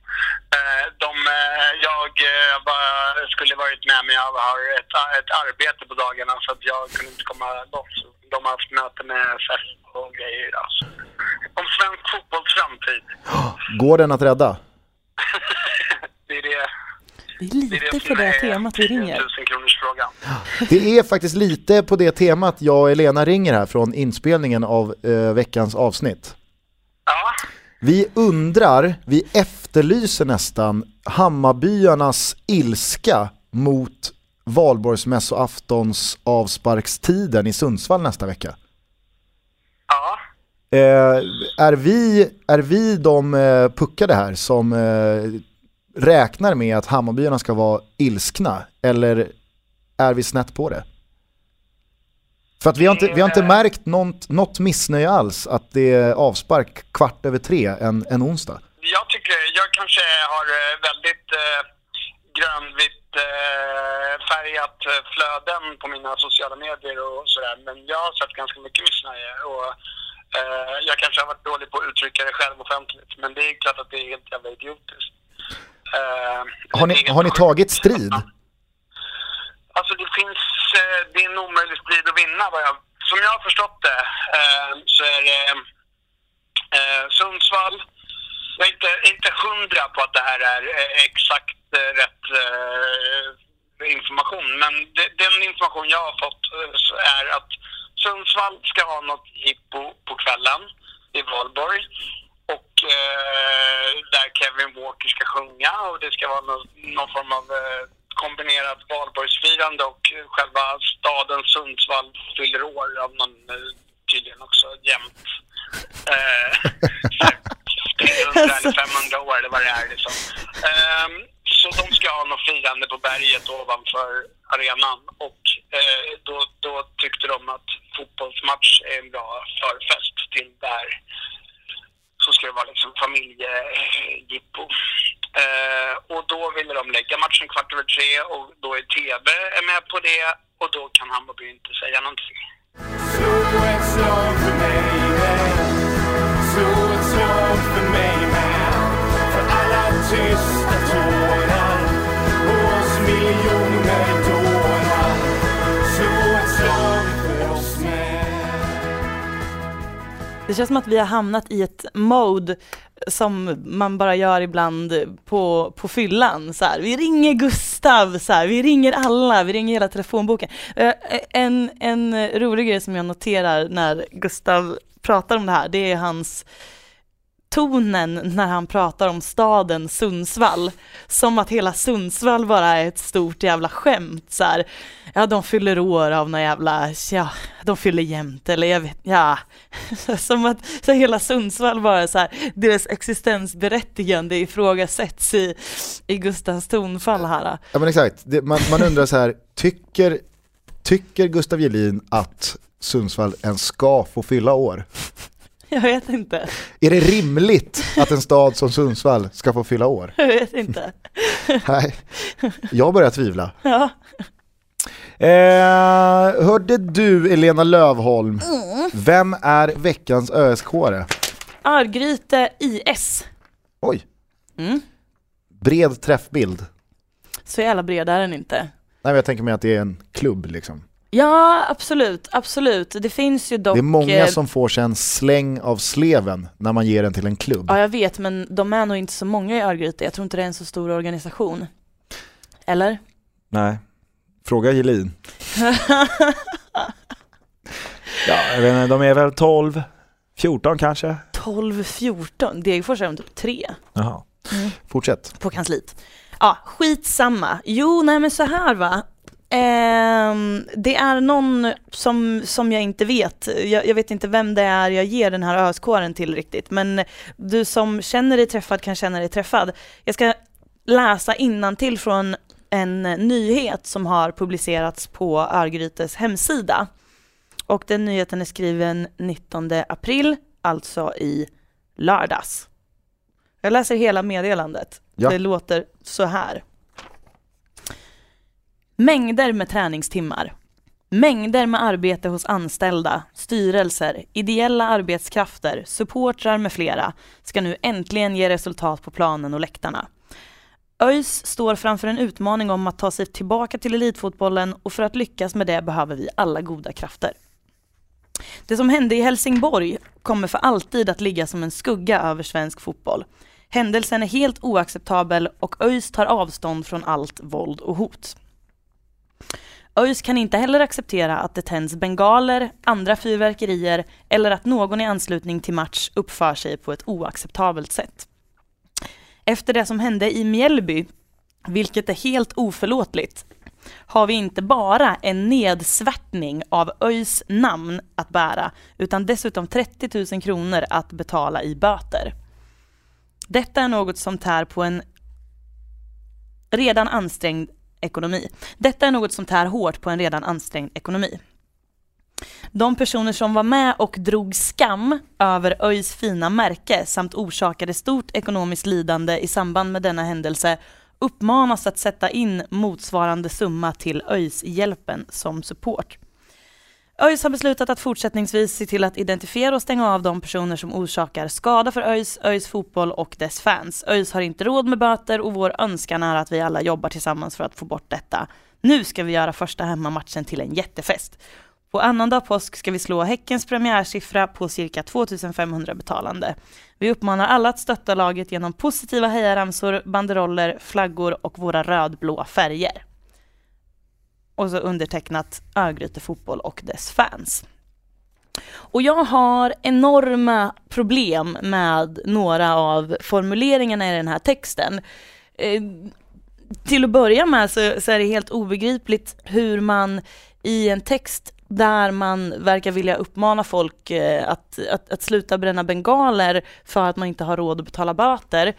Eh, de, eh, jag eh, bara skulle varit med men jag har ett, ett arbete på dagarna så att jag kunde inte komma loss. De har haft möte med SEF och grejer. Alltså. Om svensk fotbolls framtid. Går den att rädda? det är det, Det är det, är lite på det temat vi ringer. 10 000 kronors frågan. Det är faktiskt lite på det temat jag och Elena ringer här från inspelningen av eh, veckans avsnitt. Ja, Vi undrar, vi efterlyser nästan Hammarbyarnas ilska mot valborgsmässoaftons avsparkstiden i Sundsvall nästa vecka. ja. Eh, är, vi, är vi de eh, puckade här som eh, räknar med att Hammarbyarna ska vara ilskna eller är vi snett på det? För att vi har inte, vi har inte märkt något, något missnöje alls att det är avspark kvart över tre en, en onsdag. Jag tycker, jag kanske har eh, väldigt eh, grönvitt eh, färgat eh, flöden på mina sociala medier och sådär. Men jag har sett ganska mycket missnöje och eh, jag kanske har varit dålig på att uttrycka det själv offentligt. Men det är klart att det är helt jävla idiotiskt. Eh, Har ni, har ni tagit strid? Alltså det finns, eh, det är en omöjlig strid att vinna vad jag, som jag har förstått det eh, så är det eh, Sundsvall, jag är inte, inte hundra på att det här är eh, exakt eh, rätt eh, information men det, den information jag har fått eh, är att Sundsvall ska ha något jippo på kvällen i Valborg. Och eh, där Kevin Walker ska sjunga och det ska vara någon, någon form av eh, kombinerat valborgsfirande och eh, själva staden Sundsvall fyller år av någon eh, tydligen också jämt. Eh, 300 eller 500 år eller vad det är liksom. Ehm, så de ska ha något firande på berget ovanför arenan och eh, då, då tyckte de att fotbollsmatch är en bra förfest till det här så ska det vara liksom familjejippo. Eh, och då ville de lägga matchen kvart över tre och då är TV är med på det och då kan Hammarby inte säga någonting. Slå Det känns som att vi har hamnat i ett mode som man bara gör ibland på, på fyllan. Så här. Vi ringer Gustav, så här. vi ringer alla, vi ringer hela telefonboken. Eh, eh, en, en rolig grej som jag noterar när Gustav pratar om det här, det är hans tonen när han pratar om staden Sundsvall. Som att hela Sundsvall bara är ett stort jävla skämt så här. Ja, de fyller år av några jävla, ja, de fyller jämt eller jag vet, ja. Som att så hela Sundsvall bara så här, deras existensberättigande ifrågasätts i, i Gustavs tonfall här. Ja men exakt, det, man, man undrar så här, tycker, tycker Gustav Gelin att Sundsvall ens ska få fylla år? Jag vet inte, Är det rimligt att en stad som Sundsvall ska få fylla år? jag vet inte. Nej, jag börjar tvivla. Ja. Eh, hörde du Elena Lövholm, vem är veckans ÖSK-are? Örgryte IS. Oj, Mm. bred träffbild. Så jävla bred är den inte. Nej men jag tänker mig att det är en klubb liksom. Ja, absolut, absolut. Det finns ju dock... Det är många eh, som får sig en släng av sleven när man ger den till en klubb. Ja, jag vet, men de är nog inte så många i Örgryte. Jag tror inte det är en så stor organisation. Eller? Nej, fråga Gelin. ja, jag vet inte, de är väl 12, 14 kanske? 12, 14. Degerfors är de typ tre Jaha. Mm. Fortsätt. på kansliet. Ja, skitsamma. Jo, nej men så här va. Ehm, det är någon som, som jag inte vet. Jag, jag vet inte vem det är jag ger den här öskåren till riktigt. Men du som känner dig träffad kan känna dig träffad. Jag ska läsa till från en nyhet som har publicerats på Örgrytes hemsida. Och den nyheten är skriven 19 april, alltså i lördags. Jag läser hela meddelandet. Ja. Det låter så här. Mängder med träningstimmar. Mängder med arbete hos anställda, styrelser, ideella arbetskrafter, supportrar med flera ska nu äntligen ge resultat på planen och läktarna. ÖIS står framför en utmaning om att ta sig tillbaka till elitfotbollen och för att lyckas med det behöver vi alla goda krafter. Det som hände i Helsingborg kommer för alltid att ligga som en skugga över svensk fotboll. Händelsen är helt oacceptabel och ÖIS tar avstånd från allt våld och hot. ÖIS kan inte heller acceptera att det tänds bengaler, andra fyrverkerier eller att någon i anslutning till match uppför sig på ett oacceptabelt sätt. Efter det som hände i Mjällby, vilket är helt oförlåtligt, har vi inte bara en nedsvärtning av ÖIS namn att bära, utan dessutom 30 000 kronor att betala i böter. Detta är något som tär på en redan ansträngd ekonomi. Detta är något som tär hårt på en redan ansträngd ekonomi. De personer som var med och drog skam över ÖIS fina märke samt orsakade stort ekonomiskt lidande i samband med denna händelse uppmanas att sätta in motsvarande summa till ÖIS-hjälpen som support. ÖIS har beslutat att fortsättningsvis se till att identifiera och stänga av de personer som orsakar skada för ÖIS, ÖIS fotboll och dess fans. ÖIS har inte råd med böter och vår önskan är att vi alla jobbar tillsammans för att få bort detta. Nu ska vi göra första hemmamatchen till en jättefest. På annandag påsk ska vi slå Häckens premiärsiffra på cirka 2500 betalande. Vi uppmanar alla att stötta laget genom positiva hejaramsor, banderoller, flaggor och våra rödblå färger. Och så undertecknat Örgryte Fotboll och dess fans. Och jag har enorma problem med några av formuleringarna i den här texten. Eh, till att börja med så, så är det helt obegripligt hur man i en text där man verkar vilja uppmana folk eh, att, att, att sluta bränna bengaler för att man inte har råd att betala böter,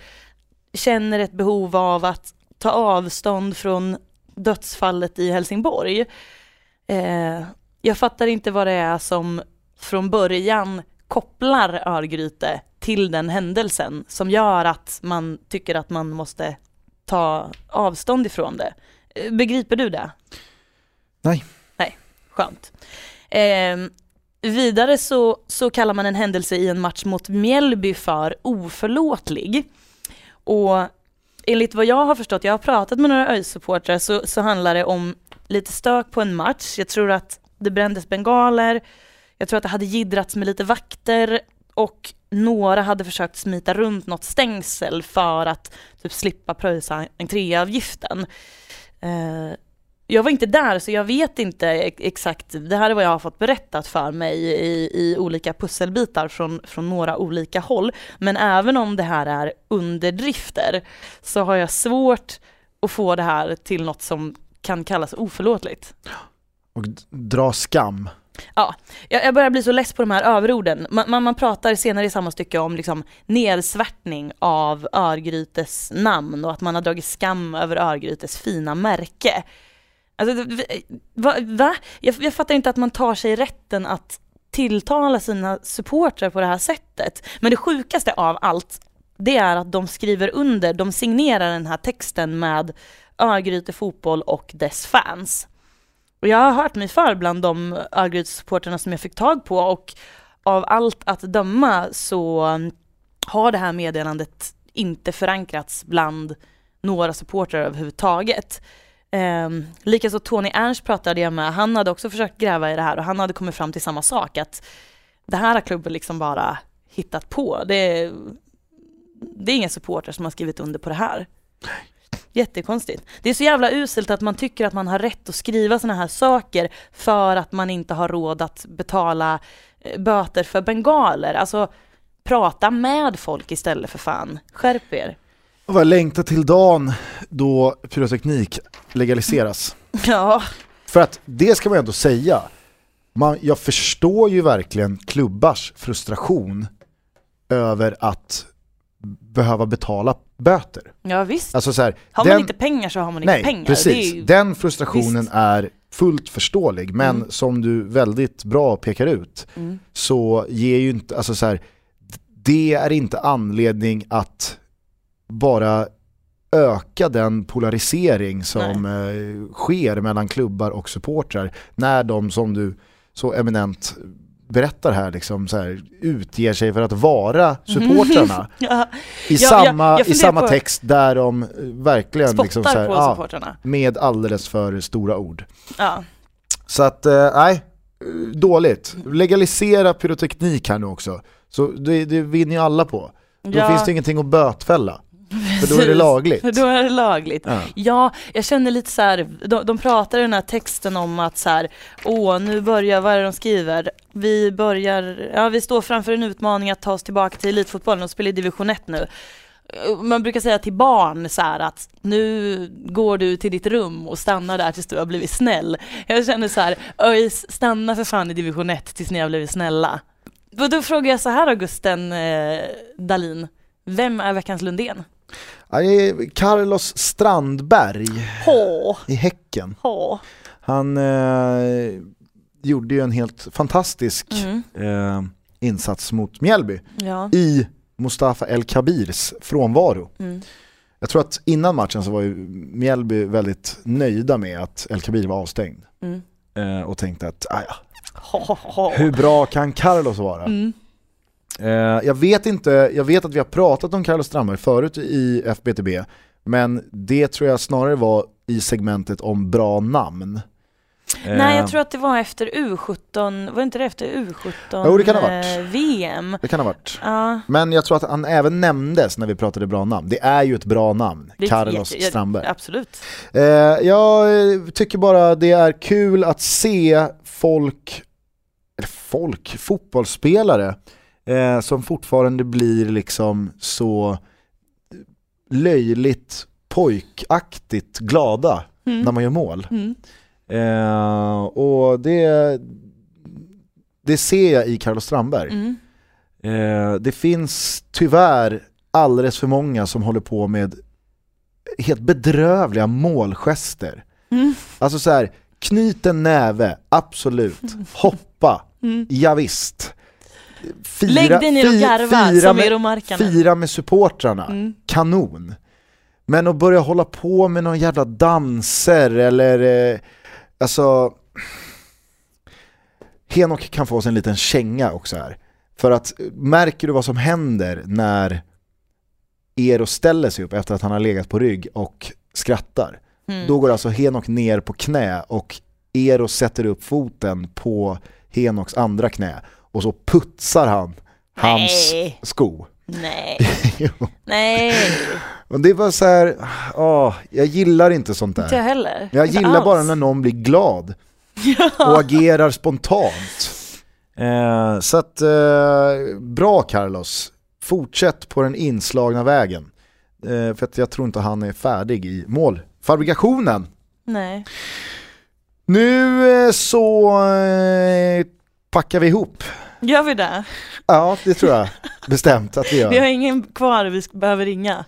känner ett behov av att ta avstånd från dödsfallet i Helsingborg. Eh, jag fattar inte vad det är som från början kopplar Örgryte till den händelsen som gör att man tycker att man måste ta avstånd ifrån det. Eh, Begriper du det? Nej. Nej, skönt. Eh, vidare så, så kallar man en händelse i en match mot Mjällby för oförlåtlig. Och enligt vad jag har förstått, jag har pratat med några ÖIS-supportrar, så, så handlar det om lite stök på en match. Jag tror att det brändes bengaler, jag tror att det hade giddrats med lite vakter och några hade försökt smita runt något stängsel för att typ slippa pröjsa entréavgiften. Eh, jag var inte där så jag vet inte ex- exakt, det här är vad jag har fått berättat för mig i, i olika pusselbitar från, från några olika håll. Men även om det här är underdrifter så har jag svårt att få det här till något som kan kallas oförlåtligt. Och dra skam. Ja, jag, jag börjar bli så less på de här överorden. Man, man, man pratar senare i samma stycke om liksom nedsvärtning av Örgrytes namn och att man har dragit skam över Örgrytes fina märke. Alltså, va? va? Jag, jag fattar inte att man tar sig rätten att tilltala sina supportrar på det här sättet. Men det sjukaste av allt, det är att de skriver under, de signerar den här texten med Örgryte fotboll och dess fans. Och jag har hört mig för bland de Örgryte-supportrarna som jag fick tag på och av allt att döma så har det här meddelandet inte förankrats bland några supportrar överhuvudtaget. Um, Likaså Tony Ernst pratade jag med, han hade också försökt gräva i det här och han hade kommit fram till samma sak, att det här har klubben liksom bara hittat på. Det är, det är inga supportrar som har skrivit under på det här. Jättekonstigt. Det är så jävla uselt att man tycker att man har rätt att skriva sådana här saker för att man inte har råd att betala eh, böter för bengaler. Alltså, prata med folk istället för fan. Skärp er. Och jag längtar till dagen då pyroteknik legaliseras. Ja, För att det ska man ändå säga, man, jag förstår ju verkligen klubbars frustration över att behöva betala böter. ja visst. Alltså så här, Har den, man inte pengar så har man inte nej, pengar. precis. Ju, Den frustrationen visst. är fullt förståelig, men Mm. som du väldigt bra pekar ut mm. så ger ju inte, alltså så här, det är inte anledning att bara öka den polarisering som eh, sker mellan klubbar och supportrar när de som du så eminent berättar här, liksom så här utger sig för att vara supportrarna ja, i, Ja, samma, jag- jag i samma text där de eh, verkligen spottar liksom så här, på ja, supportrarna. med alldeles för stora ord. Ja. Så att, eh, nej, dåligt. Legalisera pyroteknik här nu också. Så det, det vinner ju alla på. Då finns det ingenting att bötfälla. För då är det lagligt. Då är det lagligt. Ja. Ja, jag känner lite så här, de, de pratar i den här texten om att så här, åh, nu börjar, vad är det de skriver? Vi börjar, ja vi står framför en utmaning att ta oss tillbaka till elitfotbollen och spela i division 1 nu. Man brukar säga till barn så här att nu går du till ditt rum och stannar där tills du har blivit snäll. Jag känner så här, ÖIS, stanna för fan i division 1 tills ni har blivit snälla. Då, då frågar jag så här Augusten eh, Dalin, vem är veckans Lundén? Carlos Strandberg Hå, i Häcken. hå. Han eh, gjorde ju en helt fantastisk Mm. eh, insats mot Mjällby Ja. i Mustafa El Kabirs frånvaro. Mm. Jag tror att innan matchen så var ju Mjällby väldigt nöjda med att El Kabir var avstängd. Mm. Eh, och tänkte att, ah, ja, hur bra kan Carlos vara? Mm. Eh, jag vet inte, jag vet att vi har pratat om Carlos Strandberg förut i FBTB, men det tror jag snarare var i segmentet om bra namn. Nej Eh, jag tror att det var efter U17, var inte det efter U17 Jo, det kan ha varit. eh, VM? Det kan ha varit. Ja, Men jag tror att han även nämndes när vi pratade bra namn. Det är ju ett bra namn, det Carlos jätte- Strandberg. Absolut. Eh, jag eh, tycker bara det är kul att se folk, eller folk, fotbollsspelare eh, som fortfarande blir liksom så löjligt pojkaktigt glada Mm. när man gör mål. Mm. Eh, och det, det ser jag i Carlos Strandberg. Mm. Eh, det finns tyvärr alldeles för många som håller på med helt bedrövliga målgester. Mm. Alltså så här, knyt en näve, absolut. Hoppa, Mm. ja, visst. Fira, Lägg dig ner och garva fira som med. Fira med supportrarna, Mm. kanon. Men att börja hålla på med någon jävla danser eller, eh, alltså Henok kan få sig en liten känga också här. För att märker du vad som händer när Eero ställer sig upp efter att han har legat på rygg och skrattar? Mm. Då går alltså Henok ner på knä och Eero sätter upp foten på Henoks andra knä och så putsar han hans Nej. sko. Nej. Nej, Och det var så här, åh, jag gillar inte sånt inte jag där. heller. Jag Inte gillar alls. bara när någon blir glad och agerar spontant. Eh, så att, eh, bra Carlos, fortsätt på den inslagna vägen. Eh, för att jag tror inte han är färdig i målfabrikationen. Nej. Nu eh, så eh, packar vi ihop. Gör vi det? Ja, det tror jag bestämt att vi Vi har gör. ingen kvar vi behöver ringa.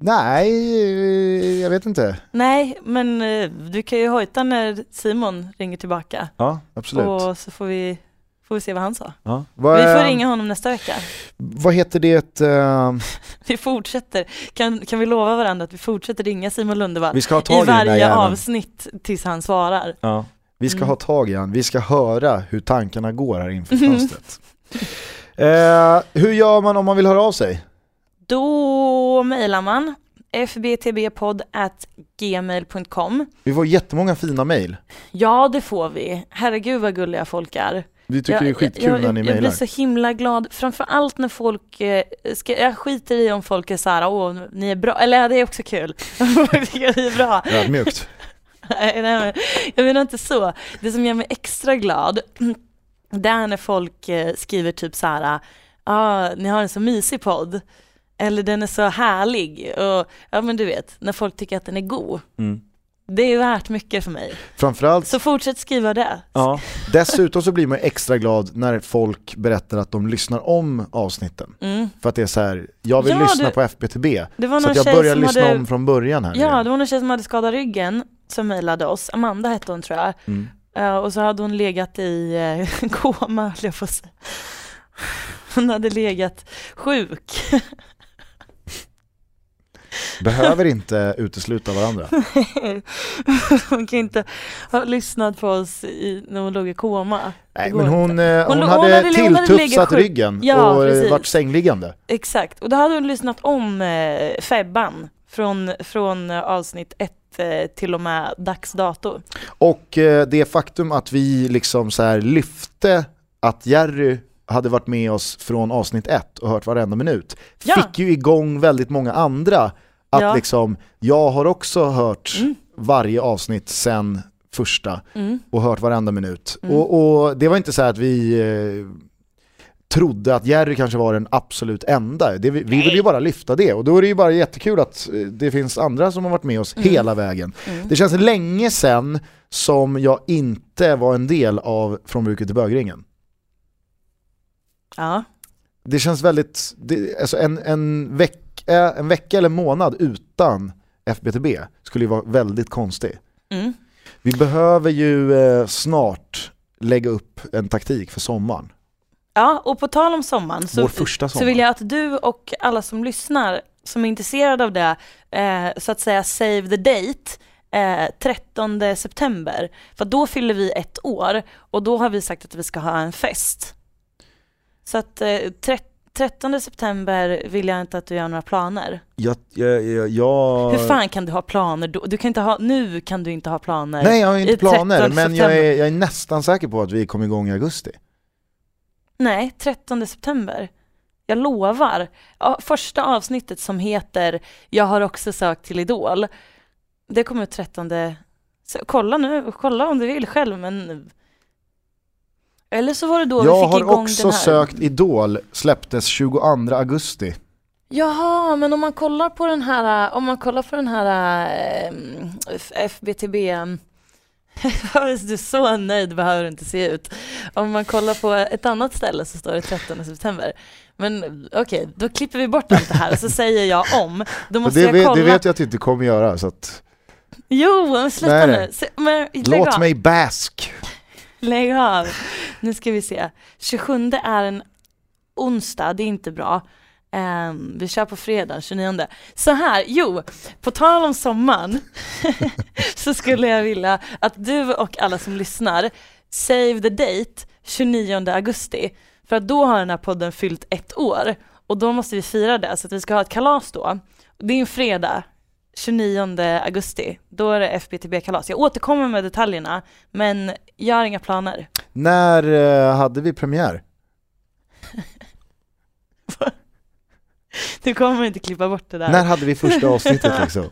Nej, jag vet inte. Nej, men eh, du kan ju hojta när Simon ringer tillbaka. Ja, absolut. Och så får vi, får vi se vad han sa. Ja. Vad, Vi får ringa honom nästa vecka. Vad heter det? eh, Vi fortsätter. Kan, kan vi lova varandra att vi fortsätter ringa Simon Lundevall vi ska ha tag i varje avsnitt tills han svarar? Ja. Vi ska Mm. ha tag i han. Vi ska höra hur tankarna går här inför fönstret. eh, hur gör man om man vill höra av sig? Då mejlar man fbtbpodd.gmail.com Vi får jättemånga fina mejl. Ja, det får vi. Herregud vad gulliga folk är. Vi tycker det är skitkul jag, när ni jag, jag mejlar. blir så himla glad, framförallt när folk, eh, ska, jag skiter i om folk är såhär, åh ni är bra, eller det är också kul. Vi är bra. Ödmjukt. Nej, nej, jag menar inte så. Det som gör mig extra glad, det är när folk eh, skriver typ så här, ah, ni har en så mysig podd. Eller den är så härlig. Och, ja men du vet, när folk tycker att den är god. Mm. Det är värt mycket för mig. Framförallt, Så fortsätt skriva det. ja. dessutom så blir man extra glad när folk berättar att de lyssnar om avsnitten. Mm. För att det är så här, jag vill Ja, lyssna du- på FBTB. Så jag börjar lyssna hade, om från början här. Ja, nu. det var någon tjej som hade skadat ryggen som mejlade oss. Amanda hette hon tror jag. Mm. Eh, och så hade hon legat i uh, koma, höll jag på att säga. Hon hade legat sjuk. Behöver inte utesluta varandra. hon kan inte ha lyssnat på oss i, när hon låg i koma. Nej, men hon, eh, hon, Hon- hon hade- hon hade tilltufsat ryggen Ja, och eh, precis. varit sängliggande. Exakt, och då hade hon lyssnat om eh, Febban från, från eh, avsnitt ett eh, till och med dags dato. Och eh, det faktum att vi liksom så lyfte att Jerry hade varit med oss från avsnitt ett och hört varenda minut Ja. fick ju igång väldigt många andra att Ja. liksom, jag har också hört Mm. varje avsnitt sen första Mm. och hört varenda minut. Mm. Och, och det var inte så att vi eh, trodde att Jerry kanske var den absolut enda. Det, vi vi ville ju bara lyfta det och då är det ju bara jättekul att eh, det finns andra som har varit med oss Mm. hela vägen. Mm. Det känns länge sedan som jag inte var en del av Från bruket till bögringen. Ja. Det känns väldigt, det, alltså en, en, vecka, en vecka eller månad utan FBTB skulle ju vara väldigt konstig. Mm. Vi behöver ju eh, snart lägga upp en taktik för sommaren. Ja, och på tal om sommaren så, sommar. så vill jag att du och alla som lyssnar som är intresserade av det, eh, så att säga save the date, eh, 13 september. För då fyller vi ett år och då har vi sagt att vi ska ha en fest. Så att eh, tre- 13 september vill jag inte att du gör några planer. Jag, jag, jag, jag... Hur fan kan du ha planer då? Du kan inte ha, nu kan du inte ha planer. Nej jag har inte planer, 13 men jag är, jag är nästan säker på att vi kommer igång i augusti. Nej, 13 september. Jag lovar. Ja, första avsnittet som heter Jag har också sökt till Idol. Det kommer ut 13. Så, kolla nu, kolla om du vill själv men eller så var det då vi jag fick igång har också den här. sökt Idol, släpptes 22 augusti. Jaha, men om man kollar på den här, om man kollar på den här eh, FBTB du är så nöjd behöver du inte se ut. Om man kollar på ett annat ställe så står det 13 september. Men okej, då klipper vi bort allt det här och så säger jag om. Då måste det, jag vet, kolla. det vet jag att du inte kommer göra, så att Jo, men sluta nu. men, låt av. mig bask. Lägg av. Nu ska vi se. 27 är en onsdag, det är inte bra. Um, vi kör på fredag, 29. Så här, jo, på tal om sommaren så skulle jag vilja att du och alla som lyssnar save the date 29 augusti. För att då har den här podden fyllt ett år och då måste vi fira det så att vi ska ha ett kalas då. Det är en fredag, 29 augusti. Då är det FBTB-kalas. Jag återkommer med detaljerna men jag har inga planer. När eh, hade vi premiär? Du kommer inte klippa bort det där. När hade vi första avsnittet liksom?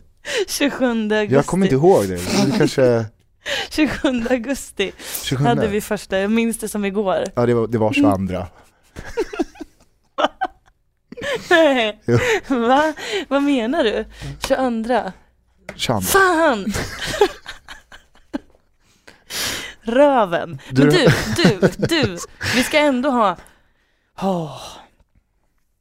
27 augusti. Jag kommer inte ihåg det, det kanske 27 augusti 27 hade vi första, jag minns det som igår. Ja det var, det var 22 Nej. Jo. Va? Vad menar du? 22? 22 Fan! Röven. Du- Men du, du, du, vi ska ändå ha... Åh.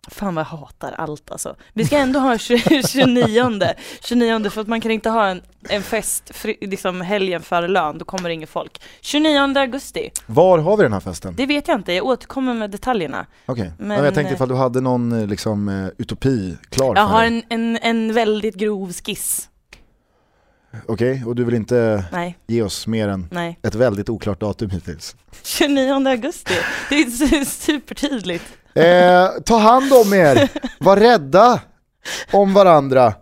Fan vad jag hatar allt alltså. Vi ska ändå ha 20 29, 29 för att man kan inte ha en, en fest fri, liksom helgen före lön, då kommer det ingen folk. 29 augusti, Var har vi den här festen? det vet jag inte, jag återkommer med detaljerna. Okej, Men, men, jag tänkte eh, ifall du hade någon eh, liksom eh, utopi klar Jag för har en, en, en väldigt grov skiss. Okej, och du vill inte Nej, ge oss mer än nej. ett väldigt oklart datum hittills? 29 augusti, det är su- supertydligt. Eh, ta hand om er, var rädda om varandra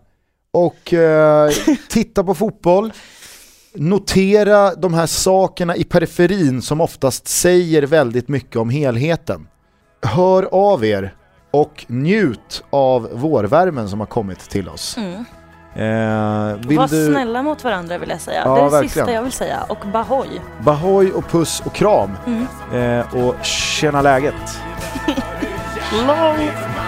och eh, titta på fotboll. Notera de här sakerna i periferin som oftast säger väldigt mycket om helheten. Hör av er och njut av vårvärmen som har kommit till oss. Mm. Eh, Var du... snälla mot varandra vill jag säga. Ja, det är det verkligen. sista jag vill säga. Och Bahoy. Bahoy och puss och kram. Mm. Eh, och tjena läget. Long.